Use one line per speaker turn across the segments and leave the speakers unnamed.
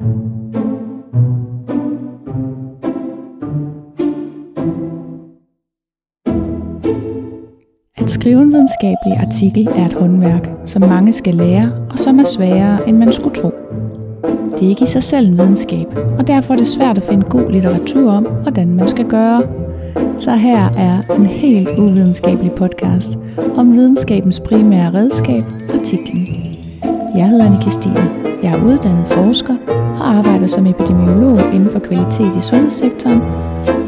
At skrive en videnskabelig artikel er et håndværk, som mange skal lære, og som er sværere, end man skulle tro. Det er ikke i sig selv en videnskab, og derfor er det svært at finde god litteratur om, hvordan man skal gøre. Så her er en helt uvidenskabelig podcast om videnskabens primære redskab, artiklen. Jeg hedder Anne Stine. Jeg er uddannet forsker og arbejder som epidemiolog inden for kvalitet i sundhedssektoren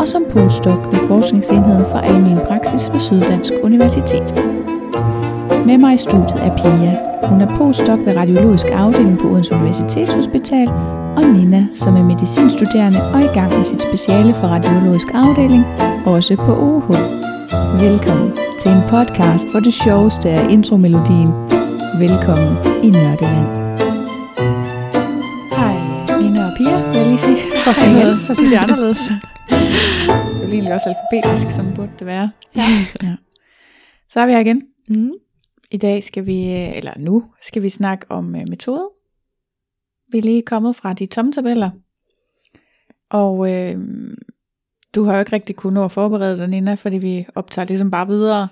og som postdoc ved Forskningsenheden for Almen Praksis ved Syddansk Universitet. Med mig i studiet er Pia. Hun er postdoc ved Radiologisk Afdeling på Odense Universitetshospital, og Nina, som er medicinstuderende og i gang med sit speciale for Radiologisk Afdeling, også på OUH. Velkommen til en podcast, hvor det sjoveste er intromelodien. Velkommen i Nørdeland. For at sige, noget, for at sige det anderledes. Det er egentlig også alfabetisk, som burde det være. Ja. ja. Så er vi her igen.
Mm.
I dag skal vi, øh, eller nu, skal vi snakke om øh, metode. Vi er lige kommet fra de tomme tabeller. Og øh, du har jo ikke rigtig kunnet nå at forberede dig, Nina, fordi vi optager ligesom bare videre.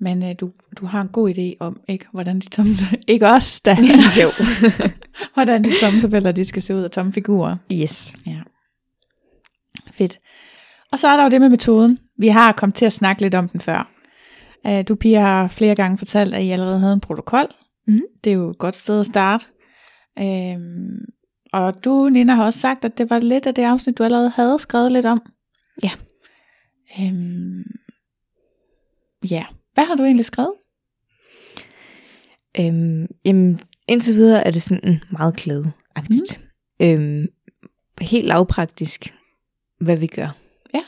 Men øh, du, du har en god idé om, ikke, hvordan de tomme ikke os, da,
Jo.
hvordan de tomme tabeller de skal se ud af tomme figurer.
Yes.
Ja. Fedt. Og så er der jo det med metoden. Vi har kommet til at snakke lidt om den før. Uh, du, Pia, har flere gange fortalt, at I allerede havde en protokol.
Mhm.
Det er jo et godt sted at starte. Øhm, og du, Nina, har også sagt, at det var lidt af det afsnit, du allerede havde skrevet lidt om.
Ja.
Øhm, ja. Hvad har du egentlig skrevet?
Øhm, jamen, indtil videre er det sådan meget klædeagtigt. Mm. Øhm, helt lavpraktisk, hvad vi gør.
Ja.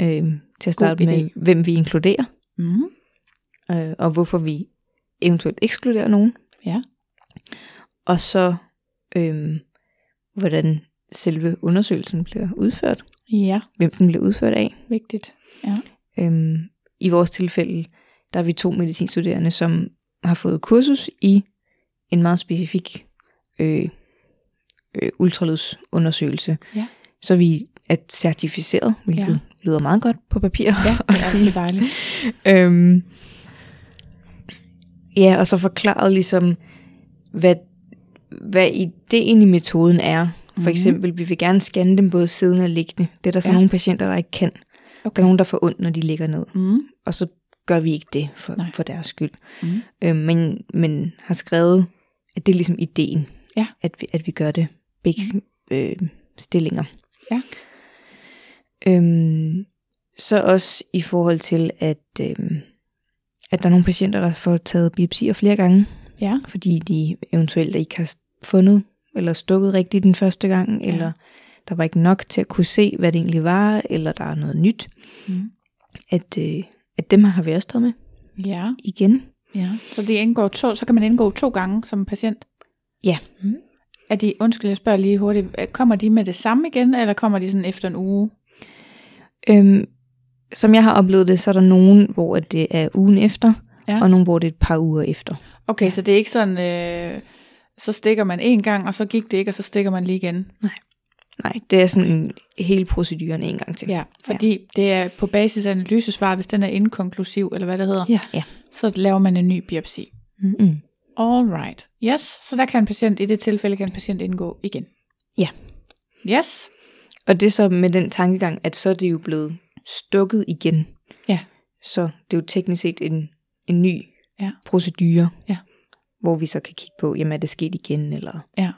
Øhm, til at starte
God
med, hvem vi inkluderer,
Mm.
øh, og hvorfor vi eventuelt ekskluderer nogen.
Ja.
Og så, øhm, hvordan selve undersøgelsen bliver udført.
Ja,
Hvem den bliver udført af.
vigtigt. Ja.
Øhm, I vores tilfælde, der er vi to medicinstuderende, som har fået kursus i en meget specifik øh, øh, ultralydsundersøgelse.
Ja.
Så vi er certificeret, hvilket
Ja.
lyder meget godt på papir
Ja, det er så dejligt.
Øhm, ja, og så forklaret ligesom, hvad, hvad ideen i metoden er. For
Mhm.
eksempel, vi vil gerne scanne dem både siddende og liggende. Det er der så
Ja.
nogle patienter, der ikke kan.
Okay.
Der er nogen, der får ondt, når de ligger ned.
Mm.
Og så gør vi ikke det for,
Nej.
for deres skyld.
Mm.
Øhm, men, men har skrevet, at det er ligesom ideen,
Ja.
at, vi, at vi gør det begge mm. øh, stillinger.
Ja.
Øhm, så også i forhold til, at, øhm, at der er nogle patienter, der får taget biopsier flere gange,
Ja.
fordi de eventuelt ikke har fundet eller stukket rigtigt den første gang,
Ja.
eller der var ikke nok til at kunne se, hvad det egentlig var, eller der er noget nyt.
Mm.
At, øh, at dem har vi også taget med
Ja.
igen.
Ja, så det indgår to, så kan man indgå to gange som patient?
Ja.
Mm. Er de, undskyld, jeg spørger lige hurtigt, kommer de med det samme igen, eller kommer de sådan efter en uge?
Øhm, som jeg har oplevet det, så er der nogen, hvor at det er ugen efter,
Ja.
ja. og nogen, hvor det er et par uger efter.
Okay, så det er ikke sådan, øh, så stikker man en gang, og så gik det ikke, og så stikker man lige igen?
Nej, det er sådan hele proceduren en gang til.
Ja, fordi ja. det er på basis af analysesvar, hvis den er inkonklusiv, eller hvad det hedder,
Ja. ja.
så laver man en ny biopsi.
Mm.
All right. Yes, så der kan en patient, i det tilfælde kan en patient indgå igen.
Ja.
Yes.
Og det er så med den tankegang, at så er det jo blevet stukket igen.
Ja.
Så det er jo teknisk set en, en ny
Ja.
procedure,
Ja.
hvor vi så kan kigge på, jamen er det sket igen, eller
Ja.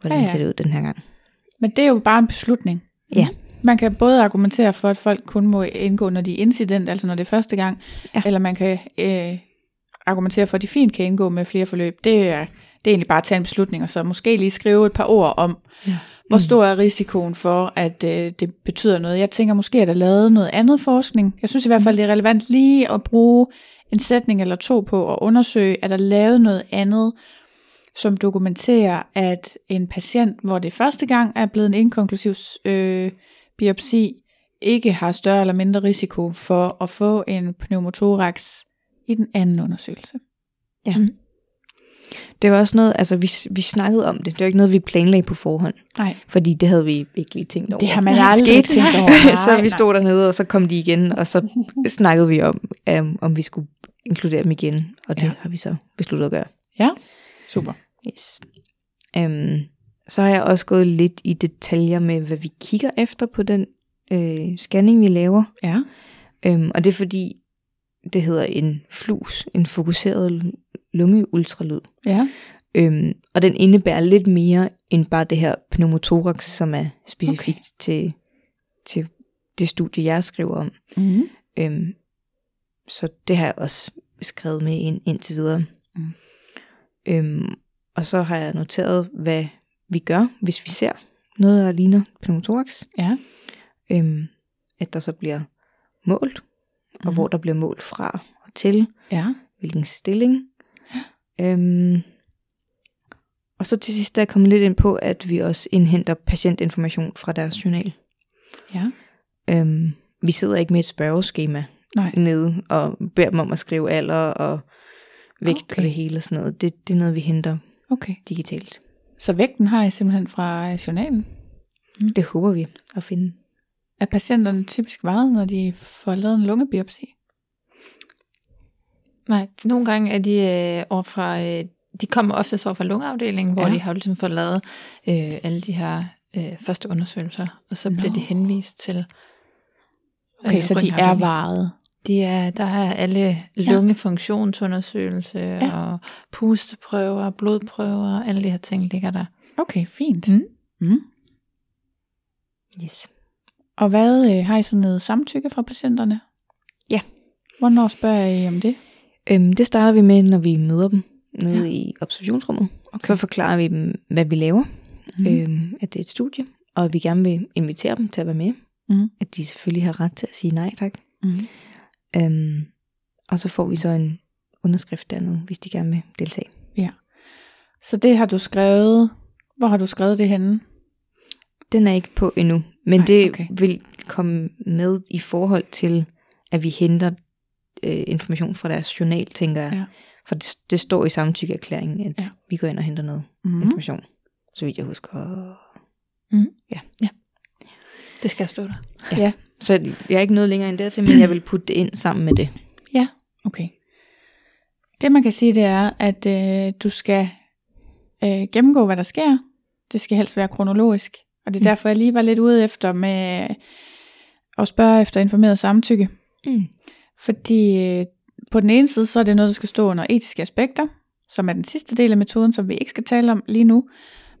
hvordan
Ja, ja.
ser det ud den her gang.
Men det er jo bare en beslutning.
Ja.
Man kan både argumentere for, at folk kun må indgå, når de er incident, altså når det er første gang, ja.
Ja.
eller man kan øh, argumentere for, at de fint kan indgå med flere forløb. Det er, det er egentlig bare at tage en beslutning, og så måske lige skrive et par ord om,
Ja.
hvor stor er risikoen for, at øh, det betyder noget. Jeg tænker måske, at der er lavet noget andet forskning. Jeg synes i hvert fald, det er relevant lige at bruge en sætning eller to på at undersøge, at der er lavet noget andet, som dokumenterer, at en patient, hvor det første gang er blevet en inkonklusiv øh, biopsi, ikke har større eller mindre risiko for at få en pneumothorax i den anden undersøgelse.
Ja.
Mm.
Det var også noget, altså vi, vi snakkede om det. Det var ikke noget, vi planlagde på forhånd.
Nej.
Fordi det havde vi ikke lige tænkt over.
Det har man aldrig
Skete.
tænkt over. Nej,
så vi
nej.
stod dernede, og så kom de igen, og så snakkede vi om, um, om vi skulle inkludere dem igen. Og det
ja.
har vi så besluttet at gøre.
Ja, super.
Yes. Um, så har jeg også gået lidt i detaljer med, hvad vi kigger efter på den øh, scanning, vi laver.
Ja.
Um, og det er fordi, det hedder en flus, en fokuseret lungeultralyd.
Ja.
Øhm, og den indebærer lidt mere end bare det her pneumothorax, som er specifikt okay. til, til det studie, jeg skriver om.
Mm.
Øhm, så det har jeg også skrevet med ind, indtil videre.
Mm.
Øhm, og så har jeg noteret, hvad vi gør, hvis vi ser noget, der ligner pneumothorax.
Ja.
Øhm, at der så bliver målt, og
Mhm.
hvor der bliver målt fra og til,
Ja.
hvilken stilling. Øhm, og så til sidst er jeg kommet lidt ind på, at vi også indhenter patientinformation fra deres journal.
Ja.
Øhm, vi sidder ikke med et spørgeskema
Nej.
nede og beder dem om at skrive alder og vægt okay. Og det hele og sådan noget. Det, det er noget, vi henter
Okay.
digitalt.
Så vægten har I simpelthen fra journalen.
Det håber vi at finde.
Er patienterne typisk vejet, når de får lavet en lungebiopsi?
Nej, nogle gange er de øh, over fra, øh, de kommer oftest over fra lungeafdelingen, hvor
Ja.
de har ligesom fået lavet øh, alle de her øh, første undersøgelser, og så bliver
Nå.
de henvist til
Okay, så de er vejet.
De er, der er alle lungefunktionsundersøgelse
ja.
og pusteprøver, blodprøver, alle de her ting ligger der.
Okay, fint.
Mm.
Mm.
Yes.
Og hvad øh, har I så noget samtykke fra patienterne?
Ja.
Hvornår spørger I om det?
Øhm, det starter vi med, når vi møder dem nede
Ja.
ja. i observationsrummet.
Okay.
Så forklarer vi dem, hvad vi laver.
Mm.
Øhm, at det er et studie, og at vi gerne vil invitere dem til at være med.
Mm.
At de selvfølgelig har ret til at sige nej tak.
Mm.
Øhm, og så får vi så en underskrift dernede, hvis de gerne vil deltage.
Så det har du skrevet. Hvor har du skrevet det henne?
Den er ikke på endnu, men
Nej,
det
okay.
vil komme med i forhold til, at vi henter øh, information fra deres journal, tænker jeg.
Ja.
For det, det står i samtykkeerklæringen, at
Ja.
ja. vi går ind og henter noget
Mm.
mm. information, så vidt jeg husker.
Det skal stå der.
Ja.
Så jeg er ikke noget længere end dertil, men jeg vil putte det ind sammen med det.
Ja, okay. Det man kan sige, det er, at øh, du skal øh, gennemgå, hvad der sker. Det skal helst være kronologisk. Og det er
Mm.
derfor, jeg lige var lidt ude efter med at spørge efter informeret samtykke.
Mm.
Fordi øh, på den ene side, så er det noget, der skal stå under etiske aspekter, som er den sidste del af metoden, som vi ikke skal tale om lige nu.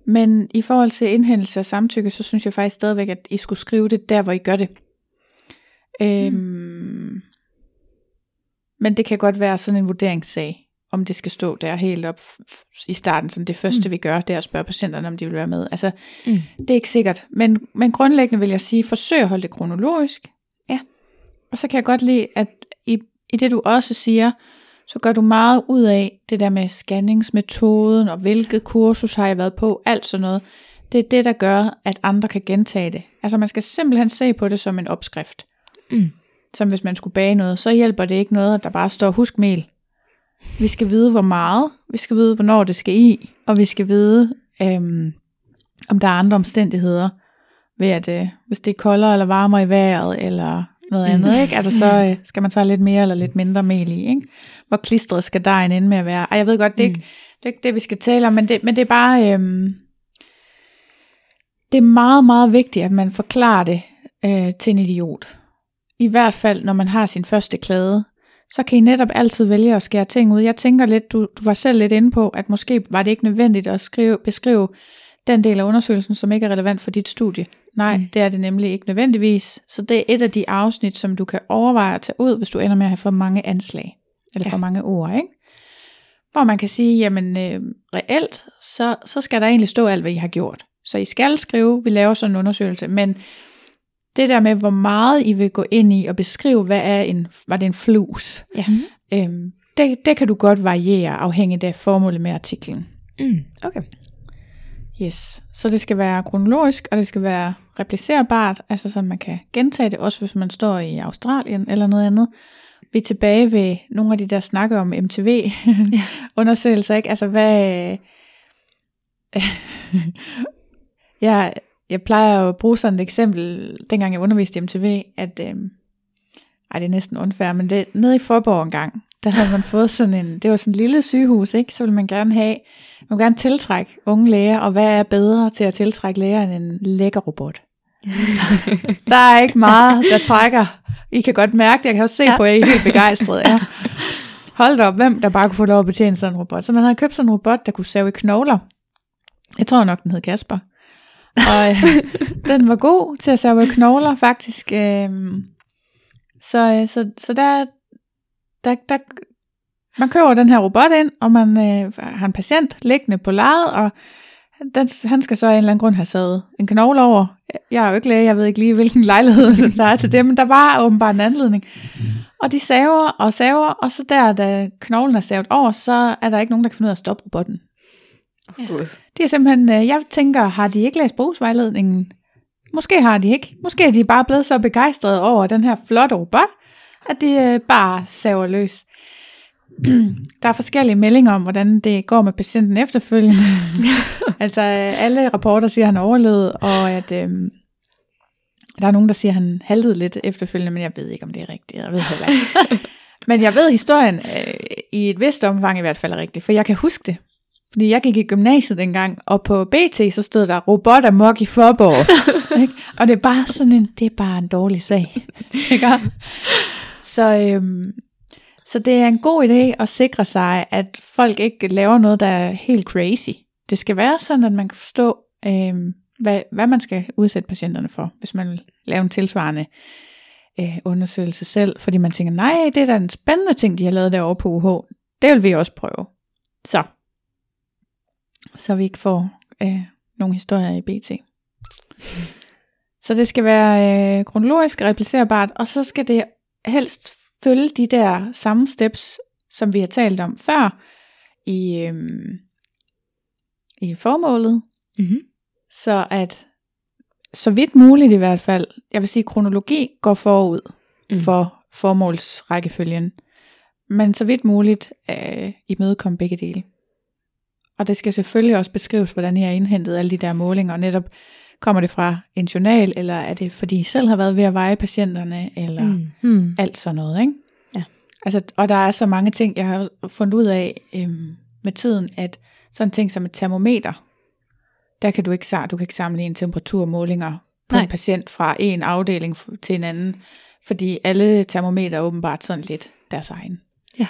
Men i forhold til indhentelse af samtykke, så synes jeg faktisk stadigvæk, at I skulle skrive det der, hvor I gør det. Øhm, men det kan godt være sådan en vurderingssag, om det skal stå der helt op i starten. Sådan det første, mm. vi gør, det er at spørge patienterne, om de vil være med. Altså,
Mm.
det er ikke sikkert. Men, men grundlæggende vil jeg sige, forsøg at holde det kronologisk. Og så kan jeg godt lide, at i, i det du også siger, så gør du meget ud af det der med scanningsmetoden, og hvilket kursus har jeg været på, alt sådan noget. Det er det, der gør, at andre kan gentage det. Altså man skal simpelthen se på det som en opskrift.
Mm.
Som hvis man skulle bage noget, så hjælper det ikke noget, at der bare står husk mel. Vi skal vide, hvor meget, vi skal vide, hvornår det skal i, og vi skal vide, øhm, om der er andre omstændigheder, ved at øh, hvis det er koldere eller varmere i vejret, eller noget andet, ikke? Altså så øh, skal man tage lidt mere eller lidt mindre mel i, ikke? Hvor klistret skal dejen ende med at være. Ej, jeg ved godt, det er, ikke, det er ikke det, vi skal tale om, men det, men det er bare, øhm, det er meget, meget vigtigt, at man forklarer det øh, til en idiot. I hvert fald, når man har sin første klade, så kan I netop altid vælge at skære ting ud. Jeg tænker lidt, du, du var selv lidt inde på, at måske var det ikke nødvendigt at skrive, beskrive den del af undersøgelsen, som ikke er relevant for dit studie. Nej, mm. Det er det nemlig ikke nødvendigvis. Så det er et af de afsnit, som du kan overveje at tage ud, hvis du ender med at have for mange anslag, eller. Ja. for mange ord, ikke? Hvor man kan sige, jamen øh, reelt, så, så skal der egentlig stå alt, hvad I har gjort. Så I skal skrive, vi laver sådan en undersøgelse, men det der med, hvor meget I vil gå ind i og beskrive, hvad er en, var det en flus,
Ja.
øhm, det, det kan du godt variere, afhængigt af formålet med artiklen.
Mm. Okay.
Yes. Så det skal være kronologisk, og det skal være replicerbart, altså så man kan gentage det, også hvis man står i Australien eller noget andet. vi er tilbage ved nogle af de der snakker om MTV-undersøgelser, ikke? Altså, hvad... jeg, jeg plejer at bruge sådan et eksempel, dengang jeg underviste i MTV, at... Øh, ej, det er næsten unfair, men det, nede i Forborg en gang, der havde man fået sådan en, det var sådan et lille sygehus, ikke? Så ville man gerne have, man ville gerne tiltrække unge læger, og hvad er bedre til at tiltrække læger end en lækker robot? der er ikke meget, der trækker. I kan godt mærke det, jeg kan også se ja. på, at I er helt begejstrede. Ja. Hold da op, hvem der bare kunne få lov at betjene sådan en robot. Så man havde købt sådan en robot, der kunne save i knogler. Jeg tror nok, den hed Kasper. Og øh, den var god til at save i knogler, faktisk. Øh, så, så, så der, der, der, man køber den her robot ind, og man øh, har en patient liggende på lejet, og den, han skal så af en eller anden grund have sat en knogle over. Jeg er jo ikke læge, jeg ved ikke lige, hvilken lejlighed der er til det, men der var åbenbart en anledning. Og de saver og saver, og så der, da knoglen er savet over, så er der ikke nogen, der kan finde ud af at stoppe robotten.
Ja.
De er simpelthen, øh, jeg tænker, har de ikke læst brugsvejledningen? Måske har de ikke. Måske er de bare blevet så begejstrede over den her flotte robot, at de øh, bare saver løs. der er forskellige meldinger om, hvordan det går med patienten efterfølgende. altså alle rapporter siger, at han overlevede, og at øhm, der er nogen, der siger, at han haltede lidt efterfølgende, men jeg ved ikke, om det er rigtigt. Jeg ved heller ikke. men jeg ved, at historien øh, i et vist omfang i hvert fald er rigtig, for jeg kan huske det. Fordi jeg gik i gymnasiet dengang, og på BT så stod der robot amok i Forborg. ikke? og det er bare sådan en, det er bare en dårlig sag. ikke? Så, øhm, så det er en god idé at sikre sig, at folk ikke laver noget, der er helt crazy. Det skal være sådan, at man kan forstå, øhm, hvad, hvad man skal udsætte patienterne for, hvis man vil lave en tilsvarende øh, undersøgelse selv. Fordi man tænker, nej, det er da en spændende ting, de har lavet derovre på UH. Det vil vi også prøve. Så så vi ikke får øh, nogle historier i BT. Så det skal være øh, kronologisk replicerbart, og så skal det helst følge de der samme steps, som vi har talt om før i, øh, i formålet.
Mm-hmm.
Så at så vidt muligt i hvert fald, jeg vil sige, kronologi går forud mm. for formålsrækkefølgen, men så vidt muligt øh, imødekomme begge dele. Og det skal selvfølgelig også beskrives, hvordan I har indhentet alle de der målinger, og netop kommer det fra en journal, eller er det fordi I selv har været ved at veje patienterne, eller mm. Mm. alt sådan noget, ikke?
Ja.
Altså, og der er så mange ting, jeg har fundet ud af øhm, med tiden, at sådan ting som et termometer, der kan du ikke, du kan ikke sammenligne temperaturmålinger på Nej. en patient fra en afdeling til en anden, fordi alle termometer er åbenbart sådan lidt deres egen.
Ja.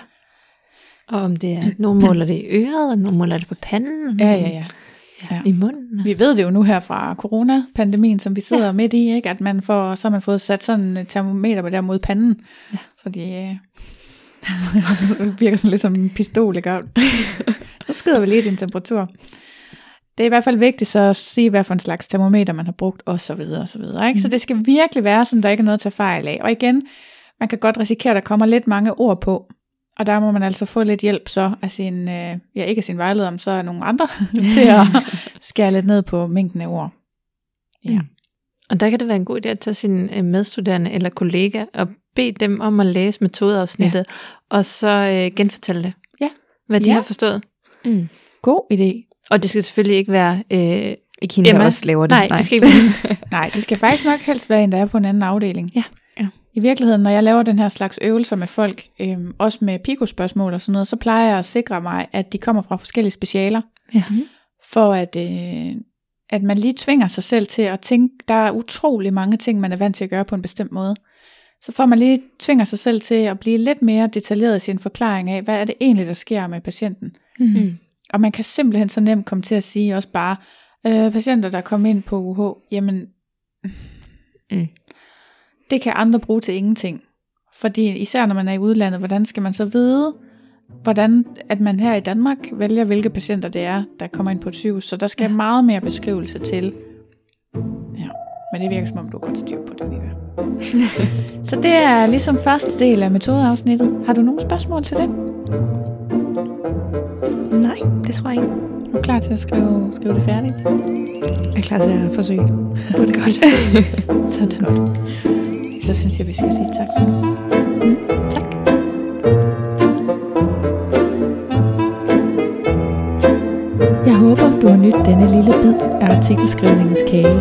Og om det er, nogen måler det i øret, og nogen måler det på panden.
Ja, ja, ja.
Ja, I munden.
Vi ved det jo nu her fra coronapandemien, som vi sidder ja. midt i, ikke? at man får, så har man fået sat sådan et termometer på der mod panden, ja. så de øh, virker sådan lidt som en pistol, ikke? nu skyder vi lige din temperatur. Det er i hvert fald vigtigt så at sige, hvad for en slags termometer man har brugt, og så videre, og så videre. Ikke? Mm. Så det skal virkelig være sådan, der ikke er noget at tage fejl af. Og igen, man kan godt risikere, at der kommer lidt mange ord på, og der må man altså få lidt hjælp så af sin, øh, ja ikke af sin vejleder, men så er nogle andre til at skære lidt ned på mængden af ord.
Ja. Mm. Og der kan det være en god idé at tage sine øh, medstuderende eller kollega og bede dem om at læse metodeafsnittet, ja. og så øh, genfortælle det.
Ja.
Hvad de
ja.
har forstået.
Mm. God idé.
Og det skal selvfølgelig ikke være... Øh,
ikke hende, der også laver det.
Nej, Nej. det skal ikke
Nej, det skal faktisk nok helst være en, der er på en anden afdeling.
Ja.
I virkeligheden, når jeg laver den her slags øvelser med folk, øhm, også med pikospørgsmål og sådan noget, så plejer jeg at sikre mig, at de kommer fra forskellige specialer.
Ja.
For at, øh, at man lige tvinger sig selv til at tænke, der er utrolig mange ting, man er vant til at gøre på en bestemt måde. Så får man lige tvinger sig selv til at blive lidt mere detaljeret i sin forklaring af, hvad er det egentlig, der sker med patienten.
Mm-hmm.
Og man kan simpelthen så nemt komme til at sige også bare, øh, patienter, der kommer ind på UH, jamen, mm det kan andre bruge til ingenting. Fordi især når man er i udlandet, hvordan skal man så vide, hvordan at man her i Danmark vælger, hvilke patienter det er, der kommer ind på et sygehus. Så der skal ja. meget mere beskrivelse til. Ja, men det virker som om, du har godt styr på det, Nina. så det er ligesom første del af metodeafsnittet. Har du nogle spørgsmål til det?
Nej, det tror jeg ikke.
Er du klar til at skrive, skrive det færdigt?
Jeg er klar til at forsøge.
Det er godt. så det godt så synes jeg, vi skal sige tak.
Mm, tak.
Jeg håber, du har nydt denne lille bid af artikelskrivningens kage.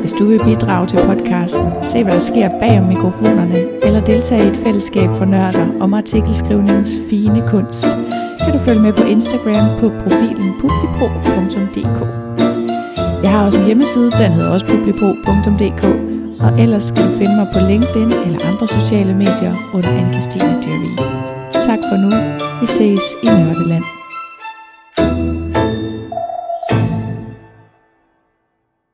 Hvis du vil bidrage til podcasten, se hvad der sker bag om mikrofonerne, eller deltage i et fællesskab for nørder om artikelskrivningens fine kunst, kan du følge med på Instagram på profilen publipro.dk. Jeg har også en hjemmeside, den hedder også publipro.dk, og ellers skal du finde mig på LinkedIn eller andre sociale medier under Anne-Kristine Jerry. Tak for nu. Vi ses i Nørdeland.